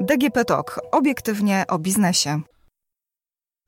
DGP Talk. Obiektywnie o biznesie.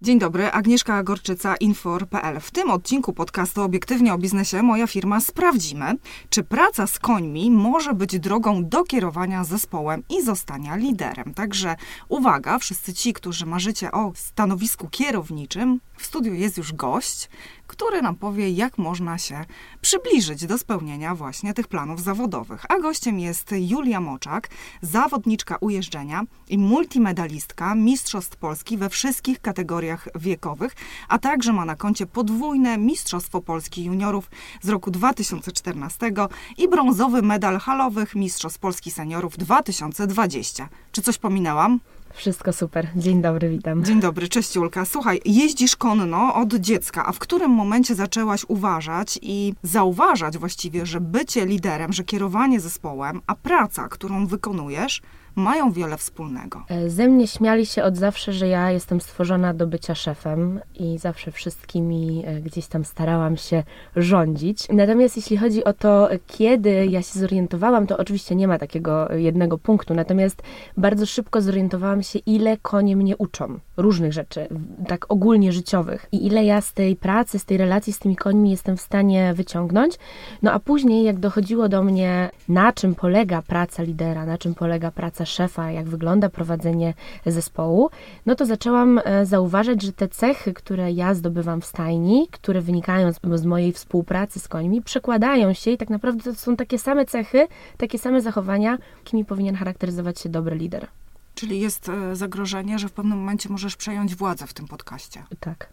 Dzień dobry, Agnieszka Gorczyca, Infor.pl. W tym odcinku podcastu Obiektywnie o biznesie moja firma sprawdzimy, czy praca z końmi może być drogą do kierowania zespołem i zostania liderem. Także uwaga, wszyscy ci, którzy marzycie o stanowisku kierowniczym, w studiu jest już gość, który nam powie, jak można się przybliżyć do spełnienia właśnie tych planów zawodowych. A gościem jest Julia Moczak, zawodniczka ujeżdżenia i multimedalistka Mistrzostw Polski we wszystkich kategoriach wiekowych, a także ma na koncie podwójne Mistrzostwo Polski Juniorów z roku 2014 i brązowy medal halowych Mistrzostw Polski Seniorów 2020. Czy coś pominęłam? Wszystko super. Dzień dobry, witam. Dzień dobry, cześć Julka. Słuchaj, jeździsz konno od dziecka, a w którym momencie zaczęłaś uważać i zauważać właściwie, że bycie liderem, że kierowanie zespołem, a praca, którą wykonujesz, mają wiele wspólnego. E, ze mnie śmiali się od zawsze, że ja jestem stworzona do bycia szefem i zawsze wszystkimi e, gdzieś tam starałam się rządzić. Natomiast jeśli chodzi o to, kiedy ja się zorientowałam, to oczywiście nie ma takiego jednego punktu. Natomiast bardzo szybko zorientowałam się, ile konie mnie uczą różnych rzeczy, tak ogólnie życiowych i ile ja z tej pracy, z tej relacji z tymi końmi jestem w stanie wyciągnąć. No a później, jak dochodziło do mnie, na czym polega praca lidera, na czym polega praca szefa, jak wygląda prowadzenie zespołu, no to zaczęłam e, zauważać, że te cechy, które ja zdobywam w stajni, które wynikają z, z mojej współpracy z końmi, przekładają się i tak naprawdę to są takie same cechy, takie same zachowania, jakimi powinien charakteryzować się dobry lider. Czyli jest e, zagrożenie, że w pewnym momencie możesz przejąć władzę w tym podcaście. Tak.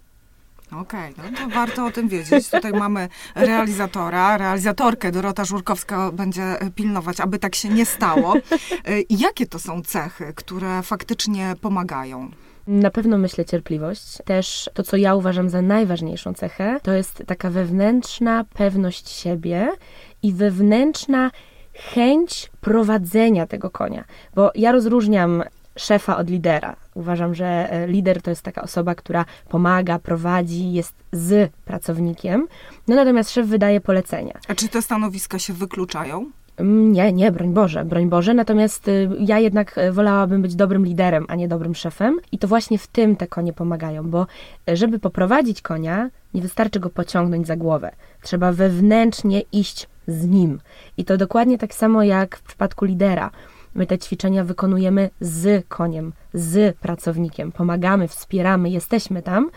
Okej, okay, no to warto o tym wiedzieć. Tutaj mamy realizatora, realizatorkę Dorota Żurkowska będzie pilnować, aby tak się nie stało. Y, jakie to są cechy, które faktycznie pomagają? Na pewno myślę cierpliwość. Też to, co ja uważam za najważniejszą cechę, to jest taka wewnętrzna pewność siebie i wewnętrzna chęć prowadzenia tego konia. Bo ja rozróżniam szefa od lidera. Uważam, że e, lider to jest taka osoba, która pomaga, prowadzi, jest z pracownikiem, no natomiast szef wydaje polecenia. A czy te stanowiska się wykluczają? Mm, nie, nie, broń Boże, broń Boże. Natomiast y, ja jednak e, wolałabym być dobrym liderem, a nie dobrym szefem. I to właśnie w tym te konie pomagają, bo e, żeby poprowadzić konia, nie wystarczy go pociągnąć za głowę. Trzeba wewnętrznie iść z nim. I to dokładnie tak samo jak w przypadku lidera. My te ćwiczenia wykonujemy z koniem, z pracownikiem, pomagamy, wspieramy, jesteśmy tam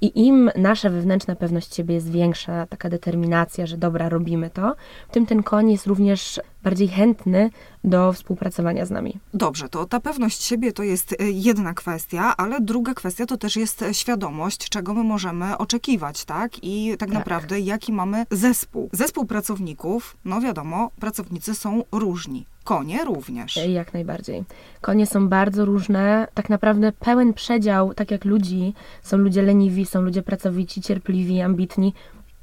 i im nasza wewnętrzna pewność siebie jest większa, taka determinacja, że dobra, robimy to, tym ten koń jest również bardziej chętny do współpracowania z nami. Dobrze, to ta pewność siebie to jest e, jedna kwestia, ale druga kwestia to też jest świadomość, czego my możemy oczekiwać, tak? I tak, tak, naprawdę jaki mamy zespół. Zespół pracowników, no wiadomo, pracownicy są różni. Konie również. E, jak najbardziej. Konie są bardzo różne. Tak naprawdę pełen przedział, tak jak ludzi, są ludzie leniwi, są ludzie pracowici, cierpliwi, ambitni,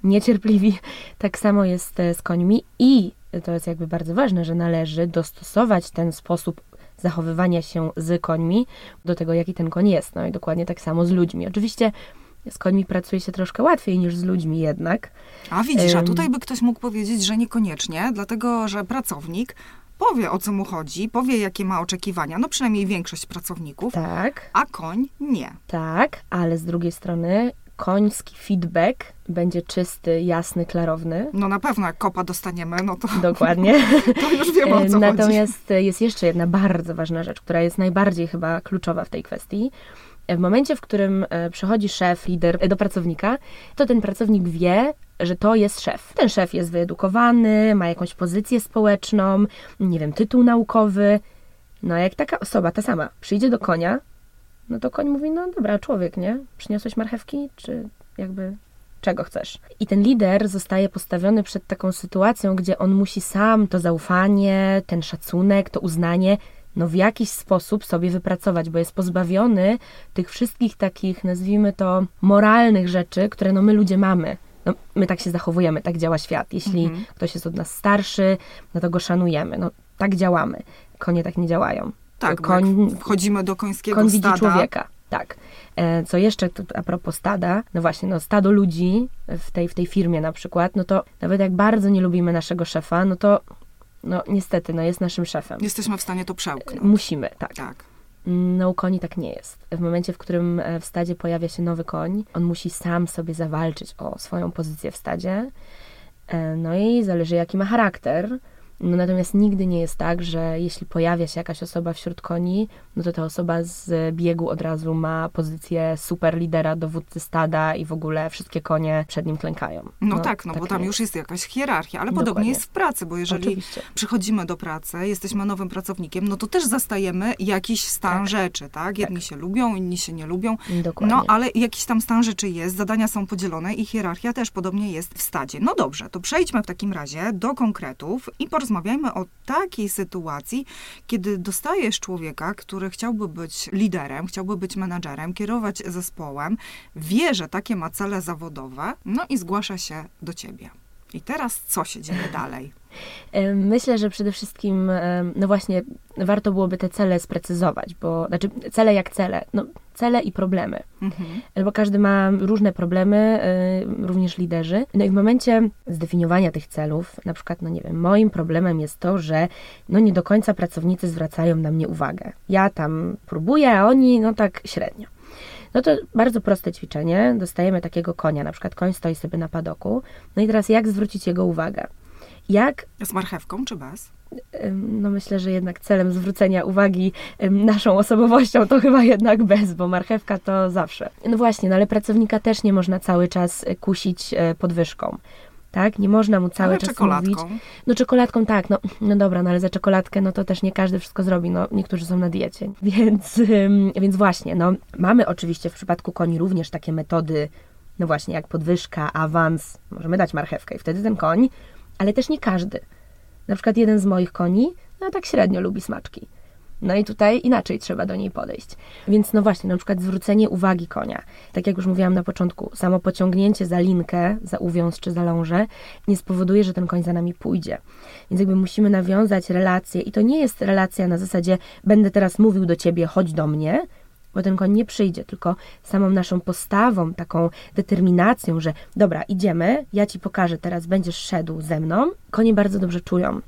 niecierpliwi. Tak samo jest e, z końmi i to jest jakby bardzo ważne, że należy dostosować ten sposób zachowywania się z końmi do tego, jaki ten koń jest. No i dokładnie tak samo z ludźmi. Oczywiście z końmi pracuje się troszkę łatwiej niż z ludźmi jednak. A widzisz, a tutaj by ktoś mógł powiedzieć, że niekoniecznie, dlatego że pracownik powie o co mu chodzi, powie jakie ma oczekiwania, no przynajmniej większość pracowników. Tak. A koń nie. Tak, ale z drugiej strony koński feedback będzie czysty, jasny, klarowny. No na pewno, jak kopa dostaniemy, no to... Dokładnie. to już wiemy, o co Natomiast chodzi. jest jeszcze jedna bardzo ważna rzecz, która jest najbardziej chyba kluczowa w tej kwestii. W momencie, w którym e, przychodzi szef, lider do pracownika, to ten pracownik wie, że to jest szef. Ten szef jest wyedukowany, ma jakąś pozycję społeczną, nie wiem, tytuł naukowy. No jak taka osoba, ta sama, przyjdzie do konia, no to koń mówi, no dobra, człowiek, nie? Przyniosłeś marchewki, czy jakby czego chcesz. I ten lider zostaje postawiony przed taką sytuacją, gdzie on musi sam to zaufanie, ten szacunek, to uznanie, no w jakiś sposób sobie wypracować, bo jest pozbawiony tych wszystkich takich, nazwijmy to, moralnych rzeczy, które no my ludzie mamy. No, my tak się zachowujemy, tak działa świat. Jeśli mhm. ktoś jest od nas starszy, no to go szanujemy. No tak działamy. Konie tak nie działają. Tak, koń, wchodzimy do końskiego koń stada. widzi człowieka. Tak. E, co jeszcze to, a propos stada, no właśnie, no stado ludzi w tej, w tej firmie na przykład, no to nawet jak bardzo nie lubimy naszego szefa, no to no niestety, no jest naszym szefem. Jesteśmy w stanie to przełknąć. Musimy, tak. Tak. No u koni tak nie jest. W momencie, w którym e, w stadzie pojawia się nowy koń, on musi sam sobie zawalczyć o swoją pozycję w stadzie. E, no i zależy jaki ma charakter, no natomiast nigdy nie jest tak, że jeśli pojawia się jakaś osoba wśród koni, no to ta osoba z biegu od razu ma pozycję super lidera, dowódcy stada i w ogóle wszystkie konie przed nim klękają. No, no tak, no tak bo tam już jest jakaś hierarchia, ale Dokładnie. podobnie jest w pracy, bo jeżeli Oczywiście. przychodzimy do pracy, jesteśmy nowym pracownikiem, no to też zastajemy jakiś stan tak. rzeczy, tak? Jedni tak. się lubią, inni się nie lubią. Dokładnie. No ale jakiś tam stan rzeczy jest, zadania są podzielone i hierarchia też podobnie jest w stadzie. No dobrze, to przejdźmy w takim razie do konkretów i porozmawiajmy porozmawiajmy o takiej sytuacji, kiedy dostajesz człowieka, który chciałby być liderem, chciałby być menadżerem, kierować zespołem, wie, że takie ma cele zawodowe, no i zgłasza się do ciebie. I teraz co się dzieje dalej? Myślę, że przede wszystkim, no właśnie, warto byłoby te cele sprecyzować, bo, znaczy cele jak cele, no cele i problemy, mhm. bo każdy ma różne problemy, również liderzy. No i w momencie zdefiniowania tych celów, na przykład, no nie wiem, moim problemem jest to, że no nie do końca pracownicy zwracają na mnie uwagę. Ja tam próbuję, a oni no tak średnio. No to bardzo proste ćwiczenie. Dostajemy takiego konia, na przykład koń stoi sobie na padoku. No i teraz jak zwrócić jego uwagę? Jak... Z marchewką czy bez? No myślę, że jednak celem zwrócenia uwagi naszą osobowością to chyba jednak bez, bo marchewka to zawsze. No właśnie, no ale pracownika też nie można cały czas kusić e, podwyżką tak? Nie można mu cały ale czas czekoladką. mówić. No czekoladką tak, no, no dobra, no ale za czekoladkę no to też nie każdy wszystko zrobi, no niektórzy są na diecie. Więc, więc właśnie, no mamy oczywiście w przypadku koni również takie metody, no właśnie jak podwyżka, awans, możemy dać marchewkę i wtedy ten koń, ale też nie każdy. Na przykład jeden z moich koni, no tak średnio lubi smaczki. No i tutaj inaczej trzeba do niej podejść. Więc no właśnie, na przykład zwrócenie uwagi konia. Tak jak już mówiłam na początku, samo pociągnięcie za linkę, za uwiąz czy za lążę nie spowoduje, że ten koń za nami pójdzie. Więc jakby musimy nawiązać relację i to nie jest relacja na zasadzie będę teraz mówił do ciebie, chodź do mnie, bo ten koń nie przyjdzie, tylko samą naszą postawą, taką determinacją, że dobra, idziemy, ja ci pokażę, teraz będziesz szedł ze mną. Konie bardzo dobrze czują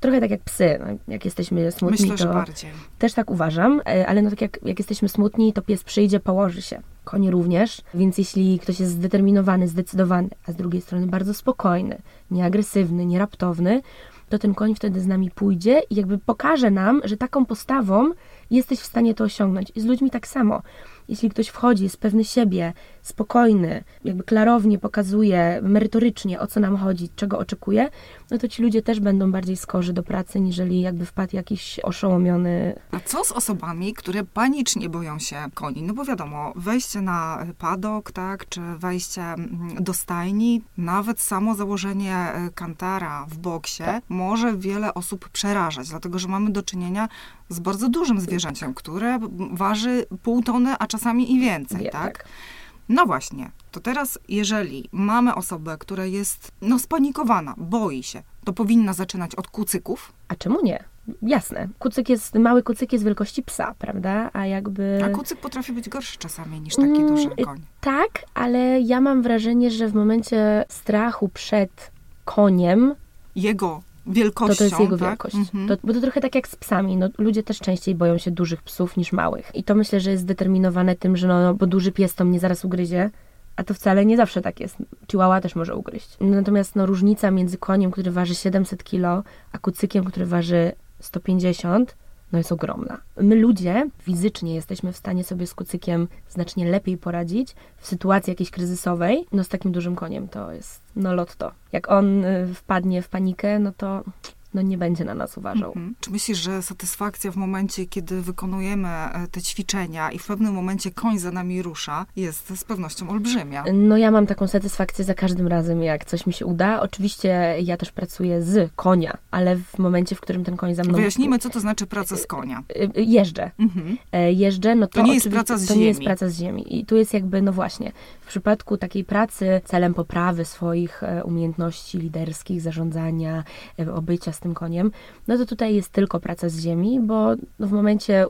trochę tak jak psy, no, jak jesteśmy smutni, Myślę, to bardziej. też tak uważam, e, ale no tak jak, jak jesteśmy smutni, to pies przyjdzie, położy się. Konie również, więc jeśli ktoś jest zdeterminowany, zdecydowany, a z drugiej strony bardzo spokojny, nieagresywny, nieraptowny, to ten koń wtedy z nami pójdzie i jakby pokaże nam, że taką postawą jesteś w stanie to osiągnąć. I z ludźmi tak samo jeśli ktoś wchodzi, jest pewny siebie, spokojny, jakby klarownie pokazuje, merytorycznie o co nam chodzi, czego oczekuje, no to ci ludzie też będą bardziej skorzy do pracy, niżeli jakby wpadł jakiś oszołomiony. A co z osobami, które panicznie boją się koni? No bo wiadomo, wejście na padok, tak, czy wejście mm, do stajni, nawet samo założenie e, kantara w boksie tak. może wiele osób przerażać, dlatego że mamy do czynienia z bardzo dużym zwierzęciem, które waży pół tony, a czasami i więcej, Wie, tak? tak? No właśnie, to teraz jeżeli mamy osobę, która jest no spanikowana, boi się, to powinna zaczynać od kucyków? A czemu nie? Jasne. Kucyk jest, mały kucyk jest wielkości psa, prawda? A jakby... A kucyk potrafi być gorszy czasami niż taki mm, duży koń. Tak, ale ja mam wrażenie, że w momencie strachu przed koniem... Jego wielkością. To, to jest jego tak? wielkość. Mhm. To, bo to trochę tak jak z psami. No, ludzie też częściej boją się dużych psów niż małych. I to myślę, że jest zdeterminowane tym, że no, no bo duży pies to mnie zaraz ugryzie, a to wcale nie zawsze tak jest. Chihuahua też może ugryźć. Natomiast no, różnica między koniem, który waży 700 kg, a kucykiem, który waży 150 no jest ogromna. My ludzie fizycznie jesteśmy w stanie sobie z kucykiem znacznie lepiej poradzić w sytuacji jakiejś kryzysowej. No z takim dużym koniem to jest no lotto. Jak on y, wpadnie w panikę, no to no nie będzie na nas uważał. Mhm. Czy myślisz, że satysfakcja w momencie, kiedy wykonujemy e, te ćwiczenia i w pewnym momencie koń za nami rusza, jest z pewnością olbrzymia? No ja mam taką satysfakcję za każdym razem, jak coś mi się uda. Oczywiście ja też pracuję z konia, ale w momencie, w którym ten koń za mną... Wyjaśnijmy, co to znaczy praca z konia. E, e, jeżdżę. Mhm. Jeżdżę, no to, to nie jest praca z to ziemi. nie jest praca z ziemi. I tu jest jakby, no właśnie, w przypadku takiej pracy celem poprawy swoich umiejętności liderskich, zarządzania, obycia tym koniem, no to tutaj jest tylko praca z ziemi, bo w momencie,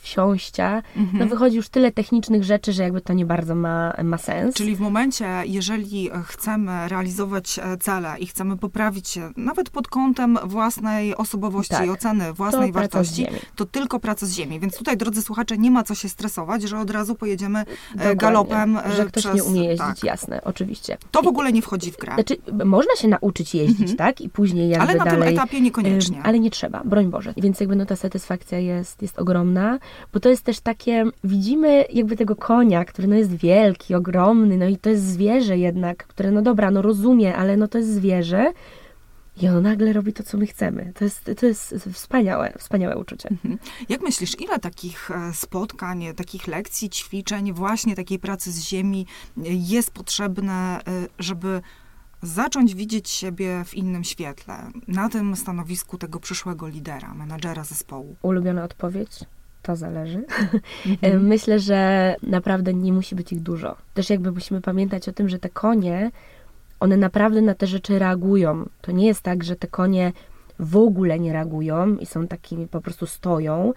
wsiąścia, no wychodzi już tyle technicznych rzeczy, że jakby to nie bardzo ma, ma sens. Czyli w momencie, jeżeli chcemy realizować e, cele i chcemy poprawić się, nawet pod kątem własnej osobowości Tak. i oceny własnej To wartości, to tylko praca z ziemi. Więc tutaj, drodzy słuchacze, nie ma co się stresować, że od razu pojedziemy e, Dokładnie. galopem e, Że ktoś przez... nie umie jeździć, tak. jasne, oczywiście. To w ogóle nie wchodzi w grę. Znaczy, można się nauczyć jeździć, tak? I później jakby Ale na dalej... tym etapie niekoniecznie. Ale nie trzeba, broń Boże. Więc jakby no ta satysfakcja jest, jest ogromna, bo to jest też takie, widzimy jakby tego konia, który no jest wielki, ogromny, no i to jest zwierzę jednak, które no dobra, no rozumie, ale no to jest zwierzę i ono nagle robi to, co my chcemy. To jest, to jest wspaniałe, wspaniałe uczucie. Jak myślisz, ile takich e, spotkań, takich lekcji, ćwiczeń, właśnie takiej pracy z ziemi e, jest potrzebne, e, żeby zacząć widzieć siebie w innym świetle, na tym stanowisku tego przyszłego lidera, menadżera zespołu? Ulubiona odpowiedź? To zależy. Mhm. Myślę, że naprawdę nie musi być ich dużo. Też jakby musimy pamiętać o tym, że te konie, one naprawdę na te rzeczy reagują. To nie jest tak, że te konie w ogóle nie reagują i są takimi, po prostu stoją.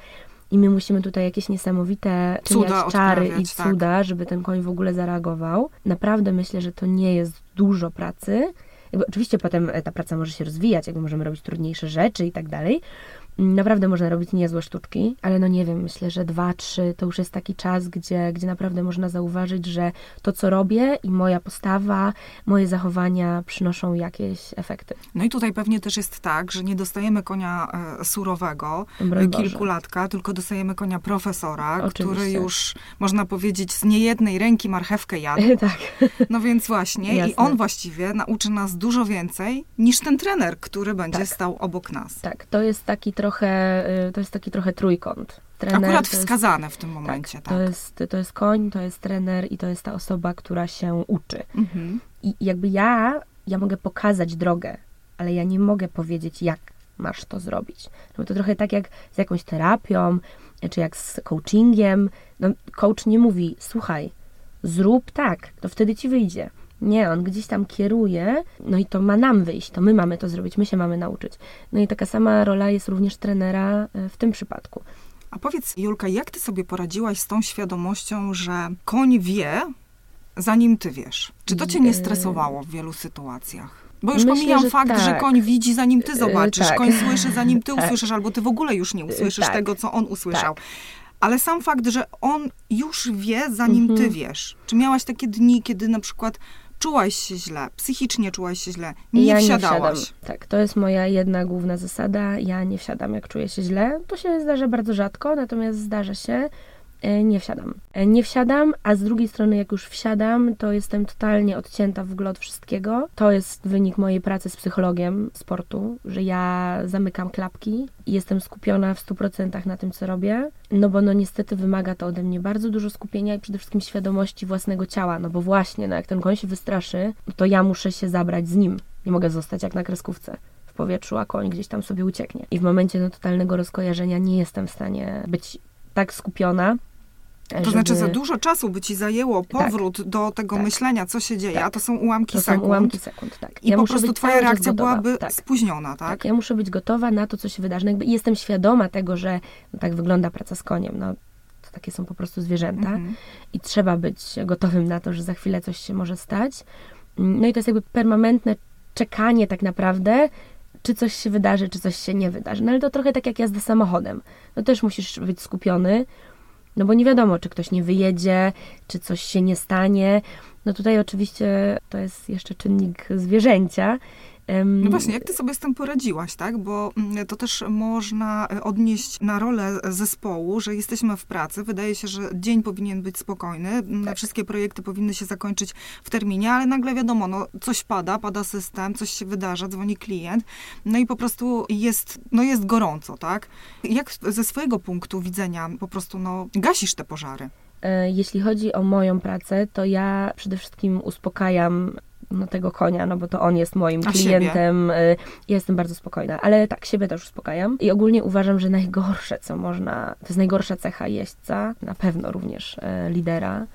I my musimy tutaj jakieś niesamowite Cuda czary i tak. cuda, żeby ten koń w ogóle zareagował. Naprawdę myślę, że to nie jest dużo pracy. Jakby oczywiście potem ta praca może się rozwijać, jakby możemy robić trudniejsze rzeczy i tak dalej. Naprawdę można robić niezłe sztuczki, ale no nie wiem, myślę, że dwa, trzy to już jest taki czas, gdzie, gdzie naprawdę można zauważyć, że to, co robię i moja postawa, moje zachowania przynoszą jakieś efekty. No i tutaj pewnie też jest tak, że nie dostajemy konia e, surowego, e, kilkulatka, tylko dostajemy konia profesora, który Oczywiście. już, można powiedzieć, z niejednej ręki marchewkę jadł. tak. No więc właśnie, i Jasne. on właściwie nauczy nas dużo więcej niż ten trener, który będzie Tak. stał obok nas. Tak, to jest taki trochę, y, to jest taki trochę trójkąt. Trener Akurat to jest- wskazane w tym momencie, tak. To, jest, to jest koń, to jest trener i to jest ta osoba, która się uczy. Mhm. I jakby ja, ja mogę pokazać drogę, ale ja nie mogę powiedzieć, jak masz to zrobić. No to trochę tak jak z jakąś terapią, czy jak z coachingiem. No, coach nie mówi, słuchaj, zrób tak, to wtedy ci wyjdzie. Nie, on gdzieś tam kieruje, no i to ma nam wyjść, to my mamy to zrobić, my się mamy nauczyć. No i taka sama rola jest również trenera e, w tym przypadku. A powiedz, Julka, jak ty sobie poradziłaś z tą świadomością, że koń wie, zanim ty wiesz? Czy to cię nie Yy. stresowało w wielu sytuacjach? Bo już Myślę, pomijam że fakt, że tak. koń widzi, zanim ty zobaczysz, tak. koń słyszy, zanim ty Tak. usłyszysz, albo ty w ogóle już nie usłyszysz tak. tego, co on usłyszał. Tak. Ale sam fakt, że on już wie, zanim ty Mhm. wiesz. Czy miałaś takie dni, kiedy na przykład czułaś się źle, psychicznie czułaś się źle, nie ja wsiadałaś? nie wsiadam. Tak, to jest moja jedna główna zasada. Ja nie wsiadam, jak czuję się źle. To się zdarza bardzo rzadko, natomiast zdarza się. E, Nie wsiadam. E, Nie wsiadam, a z drugiej strony, jak już wsiadam, to jestem totalnie odcięta w wszystkiego. To jest wynik mojej pracy z psychologiem sportu, że ja zamykam klapki i jestem skupiona w 100% na tym, co robię. No bo no niestety wymaga to ode mnie bardzo dużo skupienia i przede wszystkim świadomości własnego ciała. No bo właśnie, no jak ten koń się wystraszy, to ja muszę się zabrać z nim. Nie mogę zostać jak na kreskówce w powietrzu, a koń gdzieś tam sobie ucieknie. I w momencie no, totalnego rozkojarzenia nie jestem w stanie być tak skupiona. To znaczy, za dużo czasu by ci zajęło powrót do tego tak. myślenia, co się dzieje, Tak. a to są ułamki To są sekund. ułamki sekund, tak. I Ja po prostu twoja reakcja gotowa. byłaby tak. spóźniona, tak? Tak, ja muszę być gotowa na to, co się wydarzy. No Jakby jestem świadoma tego, że no, tak wygląda praca z koniem. No, to takie są po prostu zwierzęta Mhm. i trzeba być gotowym na to, że za chwilę coś się może stać. No i to jest jakby permanentne czekanie tak naprawdę, czy coś się wydarzy, czy coś się nie wydarzy. No ale to trochę tak jak jazda samochodem. No też musisz być skupiony, no bo nie wiadomo, czy ktoś nie wyjedzie, czy coś się nie stanie. No tutaj oczywiście to jest jeszcze czynnik zwierzęcia. No właśnie, jak ty sobie z tym poradziłaś, tak? Bo mm, to też można e, odnieść na rolę zespołu, że jesteśmy w pracy. Wydaje się, że dzień powinien być spokojny. Tak. Wszystkie projekty powinny się zakończyć w terminie, ale nagle wiadomo, no, coś pada, pada system, coś się wydarza, dzwoni klient, no i po prostu jest, no jest gorąco, tak? Jak ze swojego punktu widzenia po prostu, no, gasisz te pożary? E, Jeśli chodzi o moją pracę, to ja przede wszystkim uspokajam no, tego konia, no bo to on jest moim A klientem. E, Ja jestem bardzo spokojna, ale tak, siebie też uspokajam. I ogólnie uważam, że najgorsze, co można, to jest najgorsza cecha jeźdźca, na pewno również e, lidera,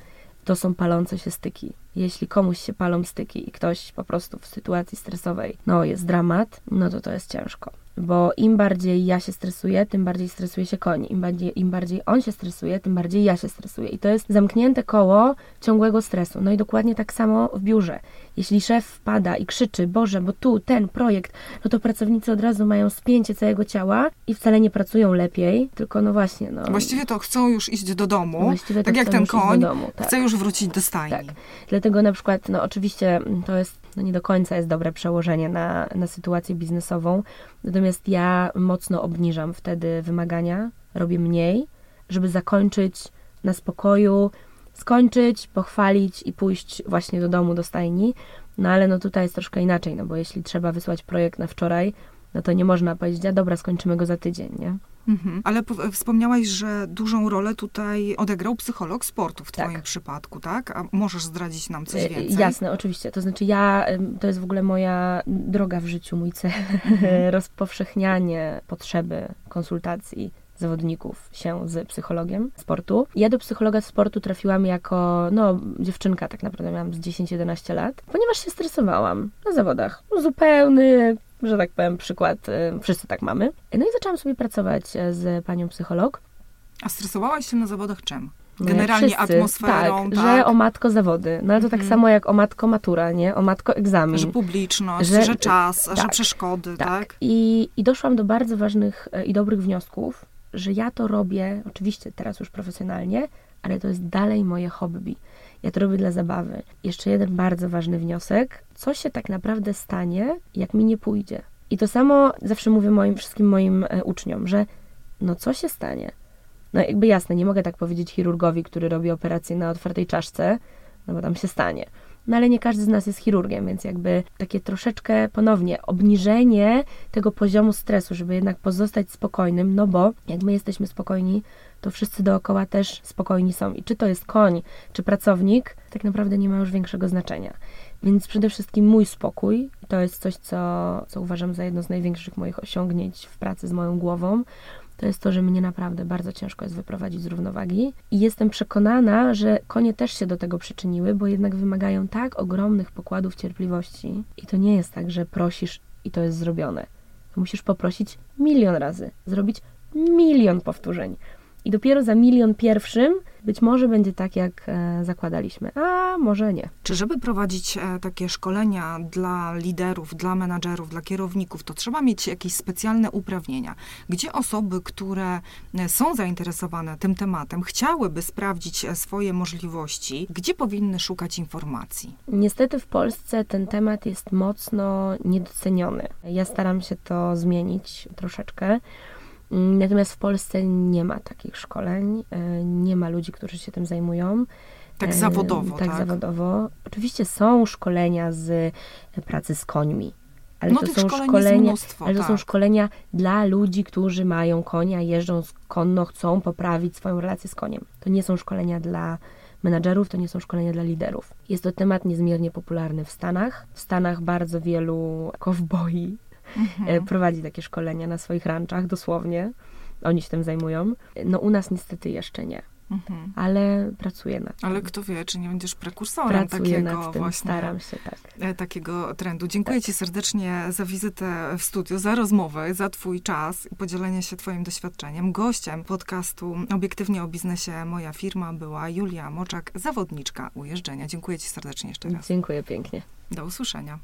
to są palące się styki. Jeśli komuś się palą styki i ktoś po prostu w sytuacji stresowej, no jest dramat, no to to jest ciężko. Bo im bardziej ja się stresuję, tym bardziej stresuje się koń. Im bardziej, Im bardziej on się stresuje, tym bardziej ja się stresuję. I to jest zamknięte koło ciągłego stresu. No i dokładnie tak samo w biurze. Jeśli szef wpada i krzyczy, Boże, bo tu ten projekt, no to pracownicy od razu mają spięcie całego ciała i wcale nie pracują lepiej, tylko no właśnie. No, Właściwie to chcą już iść do domu, Właściwie tak jak ten koń domu, tak. chce już wrócić do stajni. Tak. Dlatego na przykład, no oczywiście to jest no nie do końca jest dobre przełożenie na, na sytuację biznesową. Natomiast ja mocno obniżam wtedy wymagania, robię mniej, żeby zakończyć na spokoju, skończyć, pochwalić i pójść właśnie do domu, do stajni. No ale no tutaj jest troszkę inaczej, no bo jeśli trzeba wysłać projekt na wczoraj, no to nie można powiedzieć, a dobra, skończymy go za tydzień, nie? Mhm. Ale wspomniałaś, że dużą rolę tutaj odegrał psycholog sportu w tak. Twoim przypadku, tak? A możesz zdradzić nam coś e, więcej? Jasne, oczywiście. To znaczy ja, to jest w ogóle moja droga w życiu, mój cel. Mhm. Rozpowszechnianie potrzeby konsultacji zawodników się z psychologiem sportu. Ja do psychologa sportu trafiłam jako, no, dziewczynka tak naprawdę, miałam z 10-11 lat, ponieważ się stresowałam na zawodach. Zupełny że tak powiem, przykład, y, wszyscy tak mamy. No i zaczęłam sobie pracować e, z panią psycholog. A stresowałaś się na zawodach czym? Generalnie Wszyscy, atmosferą, tak, tak, że o matko zawody. No ale to tak mhm. samo jak o matko matura, nie? O matko egzamin. Że publiczność, że, że czas, tak, że przeszkody, tak? tak? I, I doszłam do bardzo ważnych e, i dobrych wniosków, że ja to robię, oczywiście teraz już profesjonalnie, ale to jest dalej moje hobby. Ja to robię dla zabawy. Jeszcze jeden bardzo ważny wniosek. Co się tak naprawdę stanie, jak mi nie pójdzie? I to samo zawsze mówię moim wszystkim moim e, uczniom, że no co się stanie? No jakby jasne, nie mogę tak powiedzieć chirurgowi, który robi operację na otwartej czaszce, no bo tam się stanie. No ale nie każdy z nas jest chirurgiem, więc jakby takie troszeczkę ponownie obniżenie tego poziomu stresu, żeby jednak pozostać spokojnym, no bo jak my jesteśmy spokojni, to wszyscy dookoła też spokojni są. I czy to jest koń, czy pracownik, tak naprawdę nie ma już większego znaczenia. Więc przede wszystkim mój spokój, to jest coś, co, co uważam za jedno z największych moich osiągnięć w pracy z moją głową, to jest to, że mnie naprawdę bardzo ciężko jest wyprowadzić z równowagi. I jestem przekonana, że konie też się do tego przyczyniły, bo jednak wymagają tak ogromnych pokładów cierpliwości. I to nie jest tak, że prosisz i to jest zrobione. Musisz poprosić milion razy, zrobić milion powtórzeń. I dopiero za milion pierwszym być może będzie tak, jak e, zakładaliśmy, a może nie. Czy żeby prowadzić e, takie szkolenia dla liderów, dla menadżerów, dla kierowników, to trzeba mieć jakieś specjalne uprawnienia? Gdzie osoby, które e, są zainteresowane tym tematem, chciałyby sprawdzić swoje możliwości, gdzie powinny szukać informacji? Niestety w Polsce ten temat jest mocno niedoceniony. Ja staram się to zmienić troszeczkę. Natomiast w Polsce nie ma takich szkoleń, e, nie ma ludzi, którzy się tym zajmują. Tak zawodowo, tak? Tak, zawodowo. Oczywiście są szkolenia z pracy z końmi, ale no, to są szkolenia, mnóstwo, ale to tak. są szkolenia dla ludzi, którzy mają konia, jeżdżą konno, chcą poprawić swoją relację z koniem. To nie są szkolenia dla menadżerów, to nie są szkolenia dla liderów. Jest to temat niezmiernie popularny w Stanach. W Stanach bardzo wielu kowboi mhm. E, prowadzi takie szkolenia na swoich ranczach, dosłownie. Oni się tym zajmują. No u nas niestety jeszcze nie. Mhm. Ale pracuję nad tym. Ale kto wie, czy nie będziesz prekursorem pracuję takiego właśnie, staram się, tak. E, takiego trendu. Dziękuję tak. Ci serdecznie za wizytę w studiu, za rozmowę, za Twój czas i podzielenie się Twoim doświadczeniem. Gościem podcastu Obiektywnie o biznesie Moja firma była Julia Moczak, zawodniczka ujeżdżenia. Dziękuję Ci serdecznie jeszcze raz. Dziękuję pięknie. Do usłyszenia.